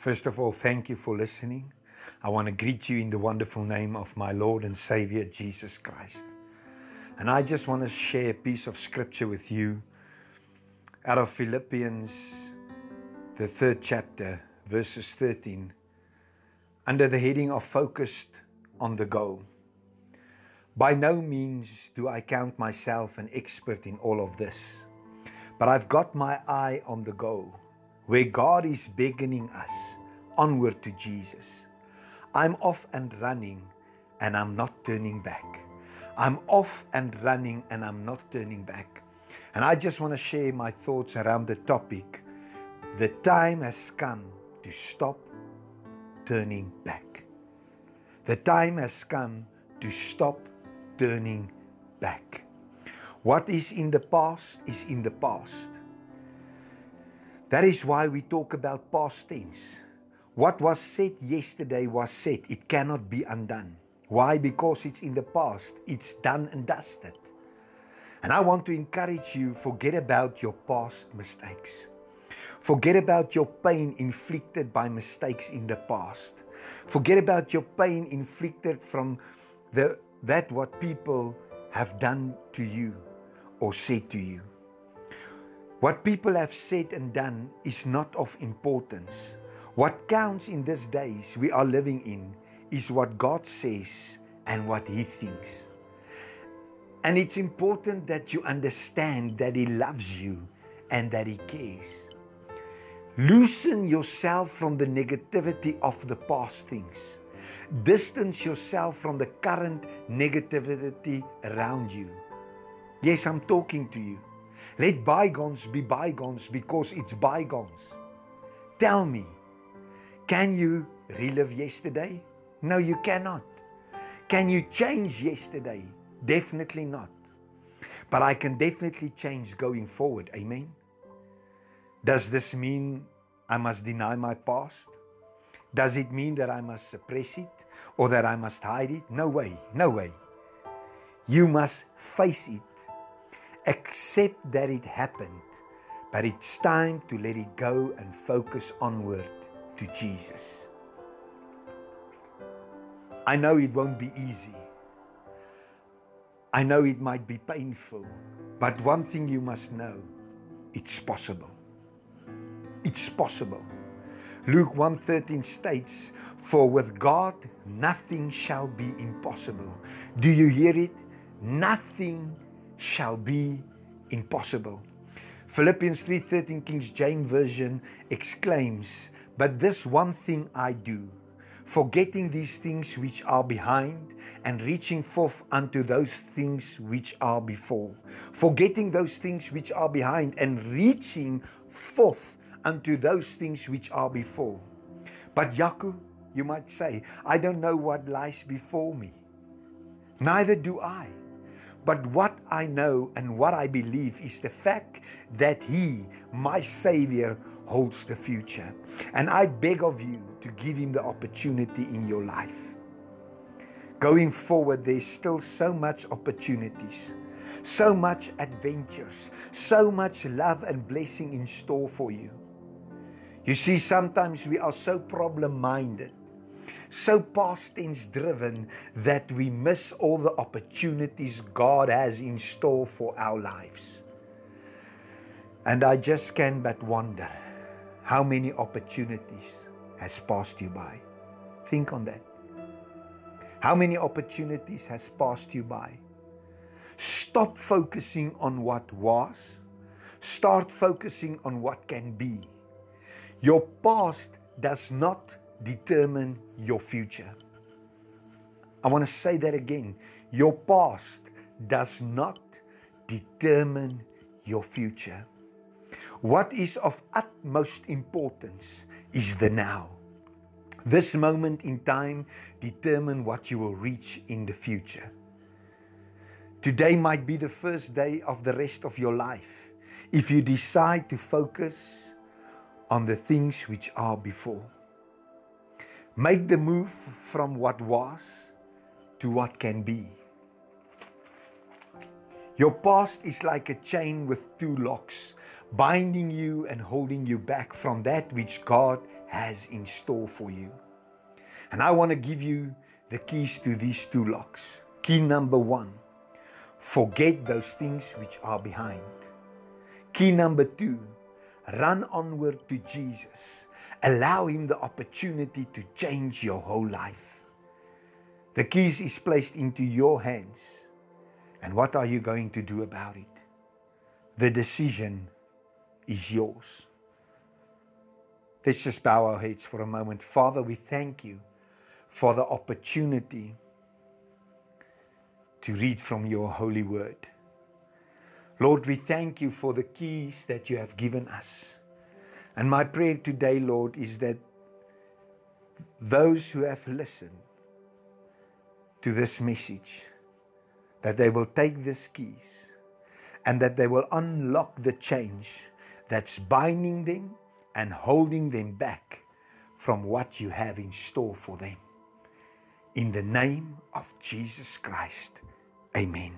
First of all, thank you for listening. I want to greet you in the wonderful name of my Lord and Savior Jesus Christ. And I just want to share a piece of scripture with you out of Philippians, the third chapter, verses 13, under the heading of Focused on the Goal. By no means do I count myself an expert in all of this, but I've got my eye on the goal, where God is beckoning us onward to Jesus. I'm off and running, and I'm not turning back. I'm off and running, and I'm not turning back. And I just want to share my thoughts around the topic. The time has come to stop turning back. The time has come to stop turning back. What is in the past is in the past. That is why we talk about past tense. What was said yesterday was said, it cannot be undone. Why? Because it's in the past, it's done and dusted. And I want to encourage you forget about your past mistakes. Forget about your pain inflicted by mistakes in the past. Forget about your pain inflicted from the that what people have done to you or said to you. What people have said and done is not of importance. What counts in these days we are living in is what God says and what He thinks. And it's important that you understand that He loves you and that He cares. Loosen yourself from the negativity of the past things Distance yourself from the current negativity around you. Yes, I'm talking to you. Let bygones be bygones because it's bygones. Tell me, can you relive yesterday? No, you cannot. Can you change yesterday? Definitely not. But I can definitely change going forward. Amen. Does this mean I must deny my past? Does it mean that I must suppress it or that I must hide it? No way, no way. You must face it. Accept that it happened, but it's time to let it go and focus onward to Jesus. I know it won't be easy. I know it might be painful, but one thing you must know it's possible. It's possible. Luke 1:13 states, "For with God nothing shall be impossible." Do you hear it? Nothing shall be impossible. Philippians 3:13 King James version exclaims, "But this one thing I do, forgetting these things which are behind and reaching forth unto those things which are before." Forgetting those things which are behind and reaching forth unto those things which are before. But Yaku, you might say, I don't know what lies before me. Neither do I. But what I know and what I believe is the fact that He, my Savior, holds the future. And I beg of you to give Him the opportunity in your life. Going forward, there's still so much opportunities, so much adventures, so much love and blessing in store for you. You see, sometimes we are so problem minded, so past tense driven, that we miss all the opportunities God has in store for our lives. And I just can but wonder how many opportunities has passed you by. Think on that. How many opportunities has passed you by? Stop focusing on what was. Start focusing on what can be. Your past does not determine your future. I want to say that again. Your past does not determine your future. What is of utmost importance is the now. This moment in time determine what you will reach in the future. Today might be the first day of the rest of your life if you decide to focus on the things which are before. Make the move from what was to what can be. Your past is like a chain with two locks, binding you and holding you back from that which God has in store for you. And I want to give you the keys to these two locks. Key number one forget those things which are behind. Key number two run onward to Jesus. Allow Him the opportunity to change your whole life. The keys is placed into your hands. And what are you going to do about it? The decision is yours. Let's just bow our heads for a moment. Father, we thank you for the opportunity to read from your holy word. Lord, we thank you for the keys that you have given us. And my prayer today, Lord, is that those who have listened to this message, that they will take these keys and that they will unlock the change that's binding them and holding them back from what you have in store for them. In the name of Jesus Christ, amen.